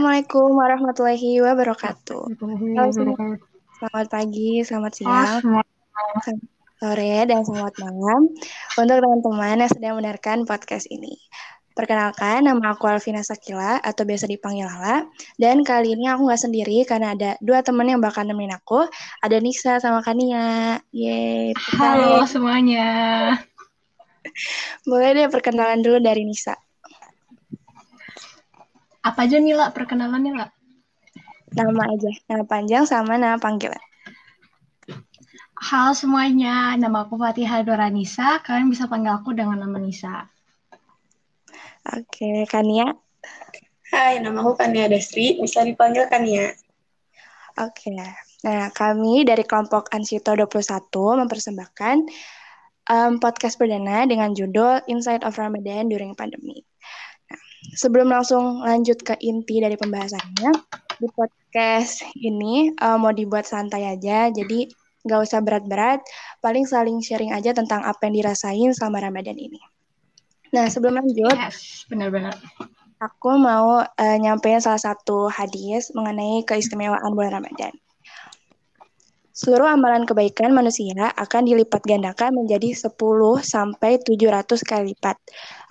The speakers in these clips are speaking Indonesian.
Assalamualaikum warahmatullahi wabarakatuh. Selamat pagi, selamat siang, selamat sore, dan selamat malam untuk teman-teman yang sedang mendengarkan podcast ini. Perkenalkan, nama aku Alvina Sakila atau biasa dipanggil Lala. Dan kali ini aku nggak sendiri karena ada dua teman yang bakal nemenin aku. Ada Nisa sama Kania. Yeay. Halo semuanya. Boleh deh perkenalan dulu dari Nisa. Apa aja nih, La, perkenalannya, La? Nama aja, nama panjang sama nama panggilan. Halo semuanya, nama aku Fatihah Doranisa. Kalian bisa panggil aku dengan nama Nisa. Oke, Kania. Hai, nama aku Kania Desri, bisa dipanggil Kania. Oke, nah kami dari kelompok Ansito 21 mempersembahkan um, podcast perdana dengan judul Inside of Ramadan During Pandemic. Nah, sebelum langsung lanjut ke inti dari pembahasannya, di podcast ini uh, mau dibuat santai aja, jadi nggak usah berat-berat, paling saling sharing aja tentang apa yang dirasain selama Ramadan ini. Nah, sebelum lanjut, Yes, benar-benar. aku mau uh, nyampein salah satu hadis mengenai keistimewaan bulan Ramadan. Seluruh amalan kebaikan manusia akan dilipat gandakan menjadi 10 sampai 700 kali lipat.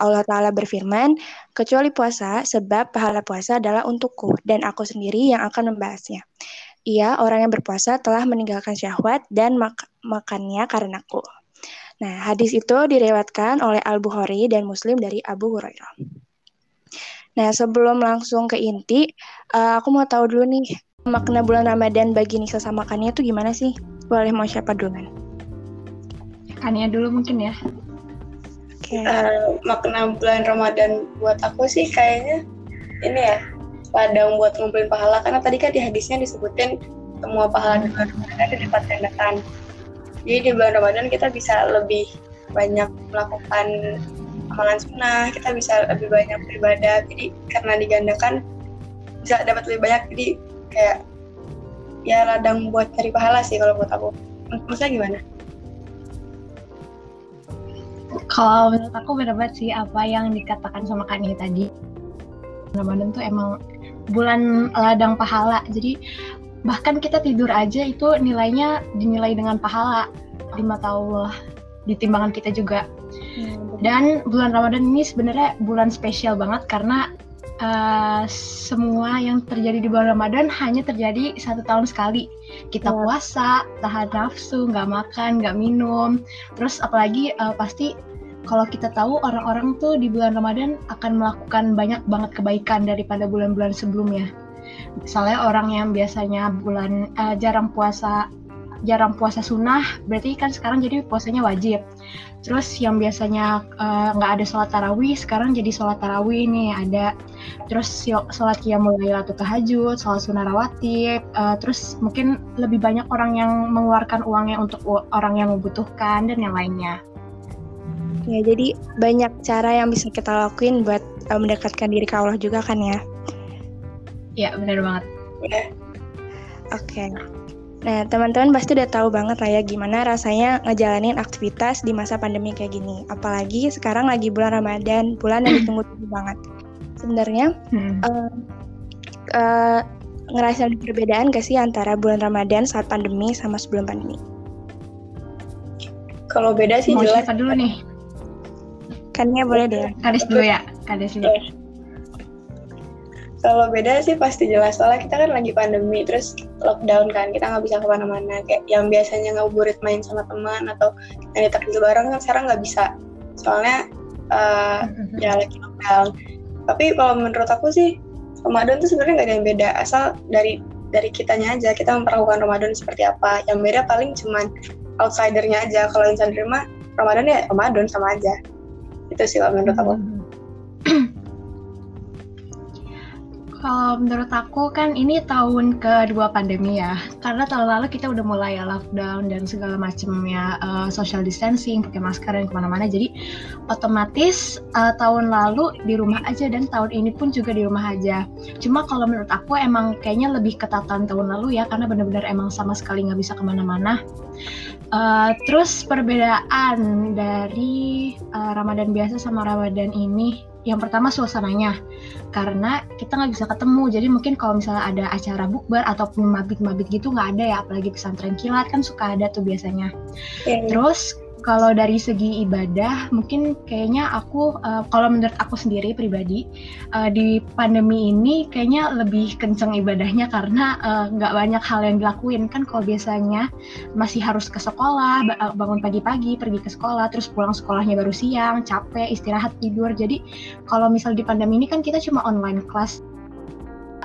Allah Ta'ala berfirman, kecuali puasa, sebab pahala puasa adalah untukku, dan aku sendiri yang akan membahasnya. Ia, orang yang berpuasa, telah meninggalkan syahwat dan mak makannya karenaku. Nah, hadis itu direwatkan oleh Al-Bukhari dan Muslim dari Abu Hurairah. Nah, sebelum langsung ke inti, uh, aku mau tahu dulu nih, makna bulan Ramadan bagi Nisa sama Kania tuh gimana sih? Boleh mau siapa duluan? Kania dulu mungkin ya. Oke. Uh, makna bulan Ramadan buat aku sih kayaknya ini ya, ladang buat ngumpulin pahala. Karena tadi kan di hadisnya disebutin semua pahala di bulan Ramadan ada di gandakan. Jadi di bulan Ramadan kita bisa lebih banyak melakukan amalan sunnah, kita bisa lebih banyak beribadah. Jadi karena digandakan bisa dapat lebih banyak. Jadi kayak ya ladang buat cari pahala sih kalau buat aku. Maksudnya gimana? Kalau menurut aku benar banget sih apa yang dikatakan sama Kania tadi. Ramadan tuh emang bulan ladang pahala. Jadi bahkan kita tidur aja itu nilainya dinilai dengan pahala di mata Allah di timbangan kita juga. Dan bulan Ramadan ini sebenarnya bulan spesial banget karena uh, semua yang terjadi di bulan Ramadan hanya terjadi satu tahun sekali. Kita Ya. puasa, tahan nafsu, nggak makan, nggak minum. Terus apalagi uh, pasti kalau kita tahu orang-orang tuh di bulan Ramadan akan melakukan banyak banget kebaikan daripada bulan-bulan sebelumnya. Misalnya orang yang biasanya bulan uh, jarang puasa jarang puasa sunnah berarti kan sekarang jadi puasanya wajib. Terus yang biasanya uh, nggak ada sholat tarawih sekarang jadi sholat tarawih nih ada. Terus sholat qiyamul lail atau tahajud sholat sunnah rawatib uh, terus mungkin lebih banyak orang yang mengeluarkan uangnya untuk orang yang membutuhkan dan yang lainnya Ya, jadi banyak cara yang bisa kita lakuin buat uh, mendekatkan diri ke Allah juga kan ya. ya benar banget. Oke. Nah, teman-teman pasti udah tahu banget lah ya gimana rasanya ngejalanin aktivitas di masa pandemi kayak gini. Apalagi sekarang lagi bulan Ramadan, bulan yang ditunggu-tunggu banget. Sebenarnya Hmm. eh eh, ngerasain perbedaan gak sih antara bulan Ramadan saat pandemi sama sebelum pandemi? Kalau beda sih mau jelas dulu nih Kan ya boleh deh. Kades dulu ya Kades dulu Kalau beda sih pasti jelas soalnya kita kan lagi pandemi terus lockdown kan kita nggak bisa ke mana-mana kayak yang biasanya ngabuburit main sama teman atau yang ditakdir bareng kan sekarang nggak bisa soalnya eh, ya lagi lockdown. Tapi kalau menurut aku sih Ramadan tuh sebenarnya nggak ada yang beda asal dari dari kitanya aja kita memperlakukan Ramadan seperti apa. Yang beda paling cuman outsidernya aja. Kalau insider mah Ramadan ya Ramadan sama aja. Itu sih kalau menurut aku. kalau menurut aku kan ini tahun kedua pandemi ya. Karena tahun lalu kita udah mulai ya lockdown dan segala macamnya uh, social distancing, pakai masker dan ke mana-mana. Jadi otomatis uh, tahun lalu di rumah aja dan tahun ini pun juga di rumah aja. Cuma kalau menurut aku emang kayaknya lebih ketatan tahun lalu ya karena benar-benar emang sama sekali nggak bisa ke mana-mana. Uh, terus perbedaan dari uh, Ramadan biasa sama Ramadan ini yang pertama suasananya karena kita nggak bisa ketemu jadi mungkin kalau misalnya ada acara bukber ataupun mabit-mabit gitu nggak ada ya apalagi pesantren kilat kan suka ada tuh biasanya yeah. Iya. terus kalau dari segi ibadah mungkin kayaknya aku uh, kalau menurut aku sendiri pribadi uh, di pandemi ini kayaknya lebih kenceng ibadahnya karena eh, nggak uh, banyak hal yang dilakuin. Kan kalau biasanya masih harus ke sekolah bangun pagi-pagi pergi ke sekolah terus pulang sekolahnya baru siang capek istirahat tidur. Jadi kalau misal di pandemi ini kan kita cuma online kelas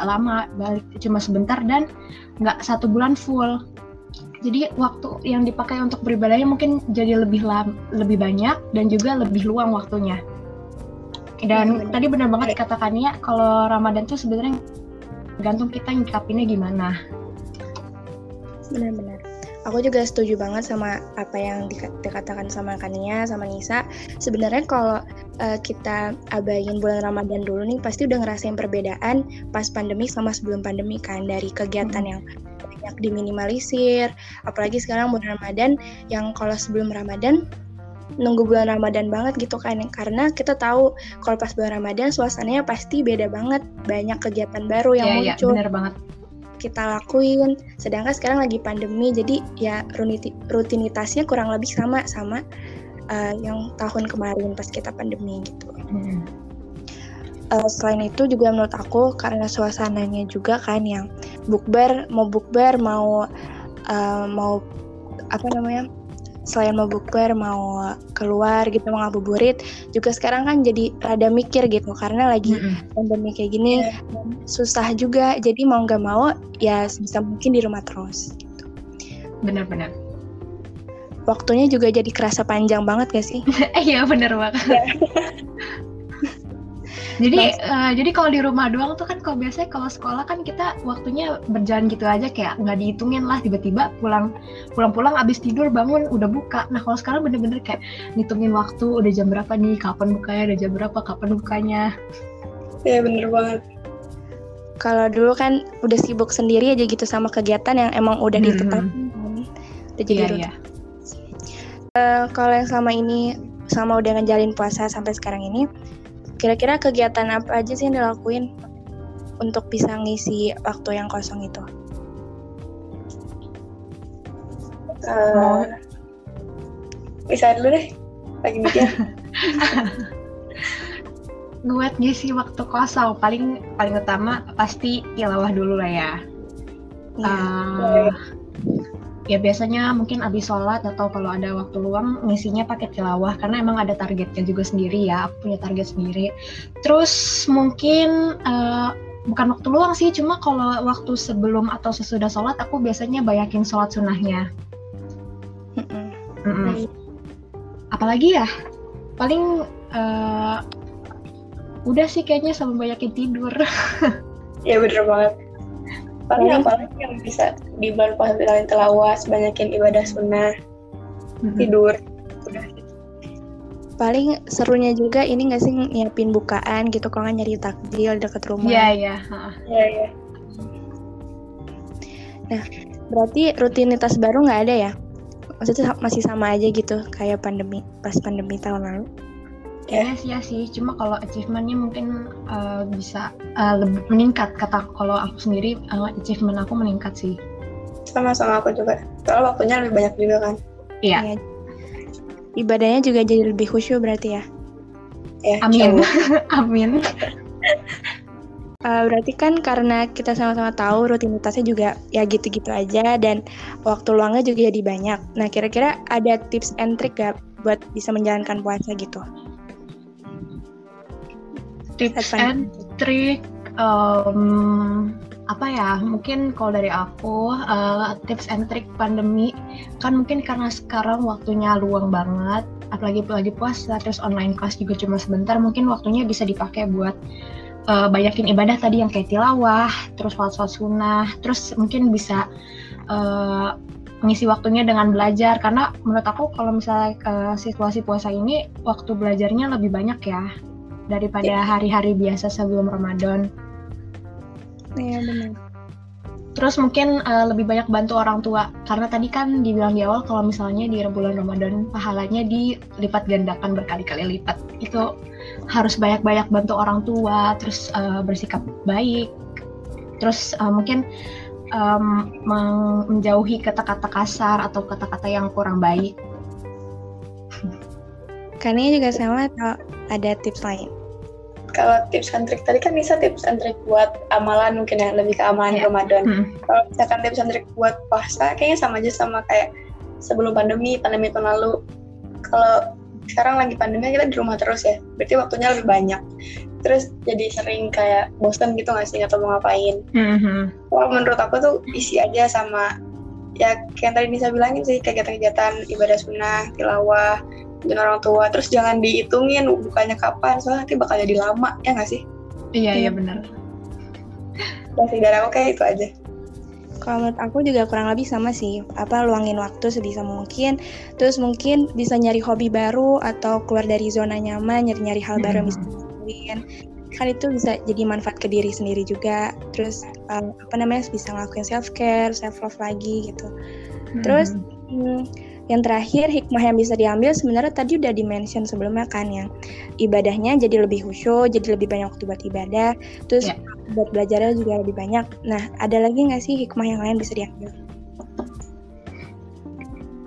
lama balik cuma sebentar dan nggak satu bulan full jadi waktu yang dipakai untuk beribadahnya mungkin jadi lebih lam, lebih banyak dan juga lebih luang waktunya. Dan ya, tadi benar banget dikatakannya kalau Ramadan tuh sebenarnya gantung kita ngikapinnya gimana. Benar-benar. Aku juga setuju banget sama apa yang dikatakan sama Kania, sama Nisa. Sebenarnya kalau uh, kita abain bulan Ramadan dulu nih, pasti udah ngerasain perbedaan pas pandemi sama sebelum pandemi kan dari kegiatan hmm. yang banyak diminimalisir. Apalagi sekarang bulan Ramadan yang kalau sebelum Ramadan nunggu bulan Ramadan banget gitu kan. Karena kita tahu kalau pas bulan Ramadan suasananya pasti beda banget. Banyak kegiatan baru yang yeah, muncul. yeah, bener banget. Kita lakuin. Sedangkan sekarang lagi pandemi jadi ya rutinitasnya kurang lebih sama sama uh, yang tahun kemarin pas kita pandemi gitu. Hmm uh, selain itu juga menurut aku karena suasananya juga kan yang bukber mau bukber mau uh, mau apa namanya selain mau bukber mau keluar gitu mau ngabuburit juga sekarang kan jadi rada mikir gitu karena lagi mm-hmm. pandemi kayak gini yeah. susah juga jadi mau nggak mau ya sebisa mungkin di rumah terus gitu. benar-benar waktunya juga jadi kerasa panjang banget gak sih iya benar banget iya. jadi uh, jadi kalau di rumah doang tuh kan kalau biasanya kalau sekolah kan kita waktunya berjalan gitu aja kayak nggak dihitungin lah tiba-tiba pulang pulang-pulang abis tidur bangun udah buka nah kalau sekarang bener-bener kayak ngitungin waktu udah jam berapa nih kapan bukanya udah jam berapa kapan bukanya ya bener banget kalau dulu kan udah sibuk sendiri aja gitu sama kegiatan yang emang udah hmm. ditetapkan kan udah jadi yeah, yeah. Uh, kalau yang selama ini sama udah ngejalin puasa sampai sekarang ini Kira-kira kegiatan apa aja sih yang dilakuin untuk bisa ngisi waktu yang kosong itu? Uh, bisa dulu deh, lagi mikir. Buat ngisi waktu kosong paling paling utama pasti tilawah dulu lah ya. Yeah. Uh, ya biasanya mungkin abis sholat atau kalau ada waktu luang ngisinya pakai tilawah karena emang ada targetnya juga sendiri ya aku punya target sendiri. Terus mungkin uh, bukan waktu luang sih cuma kalau waktu sebelum atau sesudah sholat aku biasanya banyakin sholat sunnahnya. Mm -mm. Mm -mm. apalagi ya paling uh, udah sih kayaknya sama banyakin tidur. Ya bener banget paling apa lagi yang bisa di bulan puasa bilangin telawas banyakin ibadah sunnah hmm. tidur. Udah paling serunya juga ini nggak sih nyiapin bukaan gitu kalau nggak nyari takjil deket rumah. Iya iya iya iya. Nah berarti rutinitas baru nggak ada ya? Maksudnya masih sama aja gitu kayak pandemi pas pandemi tahun lalu ya. Sih ya sih. Cuma kalau achievementnya mungkin uh, bisa uh, lebih meningkat. Kata kalau aku sendiri uh, achievement aku meningkat sih. Sama-sama aku juga. Soalnya waktunya lebih banyak juga kan? Iya. Ya. ibadahnya juga jadi lebih khusyuk berarti ya? Ya amin. amin. Uh, berarti kan karena kita sama-sama tahu rutinitasnya juga ya gitu-gitu aja dan waktu luangnya juga jadi banyak. Nah, kira-kira ada tips and trick gak buat bisa menjalankan puasa gitu? Tips and trick um, apa ya mungkin kalau dari aku uh, tips and trick pandemi kan mungkin karena sekarang waktunya luang banget apalagi lagi puasa terus online class juga cuma sebentar mungkin waktunya bisa dipakai buat uh, banyakin ibadah tadi yang kayak tilawah, terus sholat sunnah, terus mungkin bisa uh, mengisi waktunya dengan belajar karena menurut aku kalau misalnya uh, situasi puasa ini waktu belajarnya lebih banyak ya daripada iya. hari-hari biasa sebelum Ramadan. Iya benar. Terus mungkin uh, lebih banyak bantu orang tua karena tadi kan dibilang di awal kalau misalnya di bulan Ramadan pahalanya dilipat gandakan berkali-kali lipat. Itu harus banyak-banyak bantu orang tua, terus uh, bersikap baik. Terus uh, mungkin um, menjauhi kata-kata kasar atau kata-kata yang kurang baik. Kania juga sama ada tips lain? Kalau tips and trick tadi kan bisa tips and trick buat amalan mungkin ya lebih ke amalan yeah. Ramadan. Hmm. Kalau misalkan tips and trick buat puasa kayaknya sama aja sama kayak sebelum pandemi, pandemi tahun lalu. Kalau sekarang lagi pandemi kita di rumah terus ya, berarti waktunya lebih banyak terus jadi sering kayak bosan gitu nggak sih atau mau ngapain mm-hmm. Wah, menurut aku tuh isi aja sama ya kayak yang tadi Nisa bilangin sih kegiatan-kegiatan ibadah sunnah tilawah dan orang tua. Terus jangan dihitungin bukannya kapan soalnya nanti bakal jadi lama ya nggak sih? Iya iya benar. Masih dari aku kayak itu aja. Kalau menurut aku juga kurang lebih sama sih. Apa luangin waktu sebisa mungkin. Terus mungkin bisa nyari hobi baru atau keluar dari zona nyaman nyari-nyari hal baru hmm. misalnya ngelakuin kan itu bisa jadi manfaat ke diri sendiri juga. Terus um, apa namanya bisa ngelakuin self care self love lagi gitu. Hmm. terus hmm, yang terakhir hikmah yang bisa diambil sebenarnya tadi udah dimention sebelumnya kan yang ibadahnya jadi lebih khusyuk jadi lebih banyak waktu buat ibadah terus yeah. buat belajarnya juga lebih banyak nah ada lagi nggak sih hikmah yang lain bisa diambil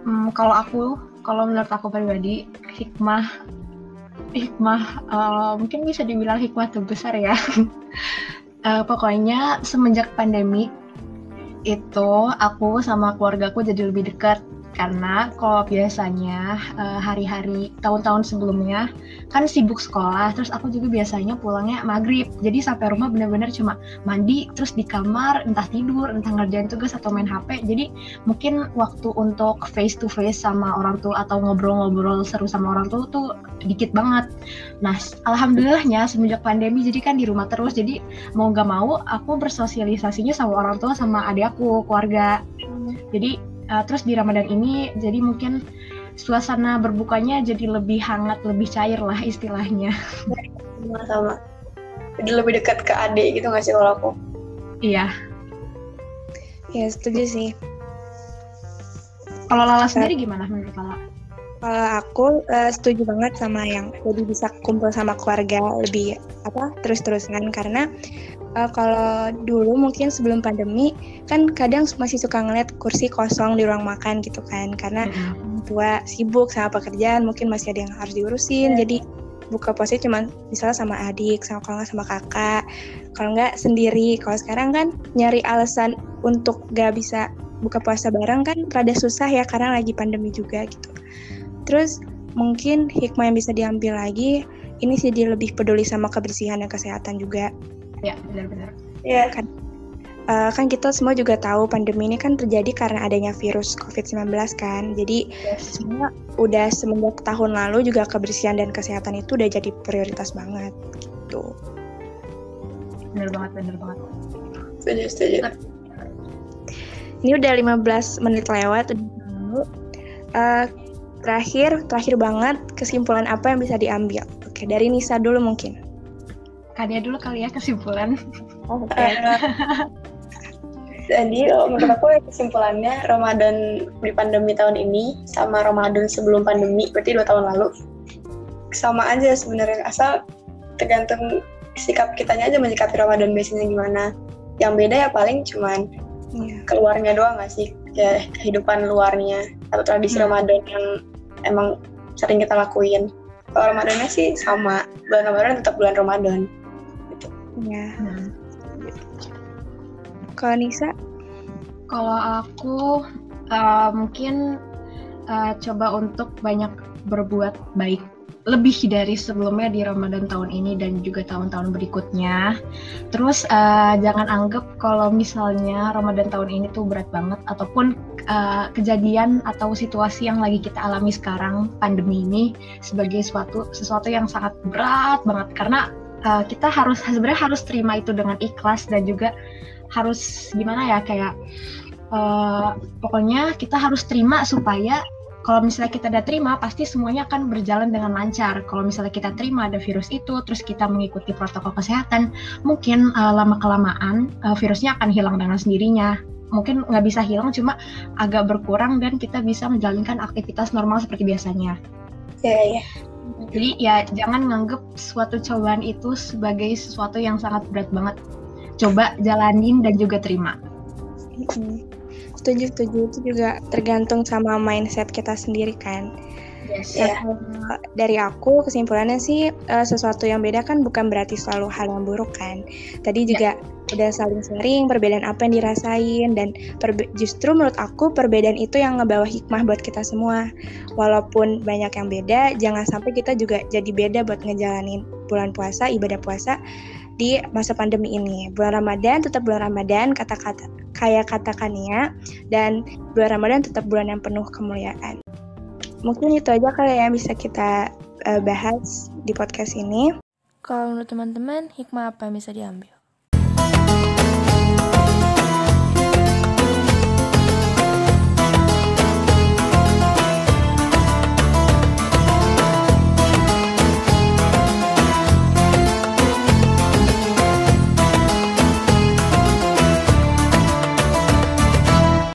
hmm, kalau aku kalau menurut aku pribadi hikmah hikmah uh, mungkin bisa dibilang hikmah terbesar ya. uh, pokoknya semenjak pandemi itu aku sama keluargaku jadi lebih dekat karena kalau biasanya uh, hari-hari tahun-tahun sebelumnya kan sibuk sekolah terus aku juga biasanya pulangnya maghrib. Jadi sampai rumah bener-bener cuma mandi terus di kamar entah tidur entah ngerjain tugas atau main HP jadi mungkin waktu untuk face to face sama orang tua atau ngobrol-ngobrol seru sama orang tua tuh dikit banget. Nah alhamdulillahnya semenjak pandemi jadi kan di rumah terus. Jadi mau nggak mau aku bersosialisasinya sama orang tua sama adik aku keluarga. Jadi uh, terus di Ramadan ini jadi mungkin suasana berbukanya jadi lebih hangat, lebih cair lah istilahnya. Sama-sama. Jadi lebih dekat ke adik gitu nggak sih kalau aku? Iya. Ya setuju sih. Kalau Lala sendiri gimana menurut Lala? Kalau aku uh, setuju banget sama yang jadi bisa kumpul sama keluarga lebih apa terus-terusan karena uh, kalau dulu mungkin sebelum pandemi kan kadang masih suka ngeliat kursi kosong di ruang makan gitu kan. Karena mm-hmm. tua sibuk sama pekerjaan mungkin masih ada yang harus diurusin. Yeah. jadi buka puasa cuma misalnya sama adik sama kalau nggak sama kakak. Kalau nggak sendiri. Kalau sekarang kan nyari alasan untuk gak bisa buka puasa bareng kan rada susah ya karena lagi pandemi juga gitu. Terus mungkin hikmah yang bisa diambil lagi ini sih dia lebih peduli sama kebersihan dan kesehatan juga ya benar-benar ya kan uh, kan kita semua juga tahu pandemi ini kan terjadi karena adanya virus COVID-19 kan. Jadi yes. semua udah semenjak tahun lalu juga kebersihan dan kesehatan itu udah jadi prioritas banget gitu. Bener banget, bener banget. Setuju, setuju. Ini udah 15 menit lewat. Uh, terakhir, terakhir banget kesimpulan apa yang bisa diambil? Oke, dari Nisa dulu mungkin. Kadia dulu kali ya kesimpulan. Oh, Oke. Okay. Jadi menurut aku ya kesimpulannya Ramadan di pandemi tahun ini sama Ramadan sebelum pandemi berarti dua tahun lalu sama aja sebenarnya asal tergantung sikap kitanya aja menyikapi Ramadan biasanya gimana. Yang beda ya paling cuman ya. keluarnya doang gak sih ya kehidupan luarnya atau tradisi hmm. Ramadan yang emang sering kita lakuin. Kalau Ramadannya sih sama bulan Ramadan tetap bulan Ramadan. Ya. Hmm. Kalau Nisa? Kalau aku uh, mungkin uh, coba untuk banyak berbuat baik lebih dari sebelumnya di Ramadan tahun ini dan juga tahun-tahun berikutnya. Terus uh, jangan anggap kalau misalnya Ramadan tahun ini tuh berat banget ataupun uh, kejadian atau situasi yang lagi kita alami sekarang pandemi ini sebagai suatu sesuatu yang sangat berat banget karena uh, kita harus sebenarnya harus terima itu dengan ikhlas dan juga harus gimana ya kayak uh, pokoknya kita harus terima supaya kalau misalnya kita udah terima pasti semuanya akan berjalan dengan lancar. Kalau misalnya kita terima ada virus itu terus kita mengikuti protokol kesehatan mungkin uh, lama kelamaan uh, virusnya akan hilang dengan sendirinya. Mungkin nggak bisa hilang cuma agak berkurang dan kita bisa menjalankan aktivitas normal seperti biasanya. Ya ya. Jadi ya jangan nganggep suatu cobaan itu sebagai sesuatu yang sangat berat banget. Coba jalanin dan juga terima. Setuju setuju. Itu juga tergantung sama mindset kita sendiri kan? Yes, ya. dari aku kesimpulannya sih uh, sesuatu yang beda kan bukan berarti selalu hal yang buruk kan? Tadi ya. juga udah saling sharing perbedaan apa yang dirasain dan justru menurut aku perbedaan itu yang ngebawa hikmah buat kita semua walaupun banyak yang beda jangan sampai kita juga jadi beda buat ngejalanin bulan puasa ibadah puasa di masa pandemi ini. Bulan Ramadan tetap bulan Ramadan, kata-kata kayak katakannya, dan bulan Ramadan tetap bulan yang penuh kemuliaan. Mungkin itu aja kali yang bisa kita uh, bahas di podcast ini. Kalau menurut teman-teman, hikmah apa yang bisa diambil?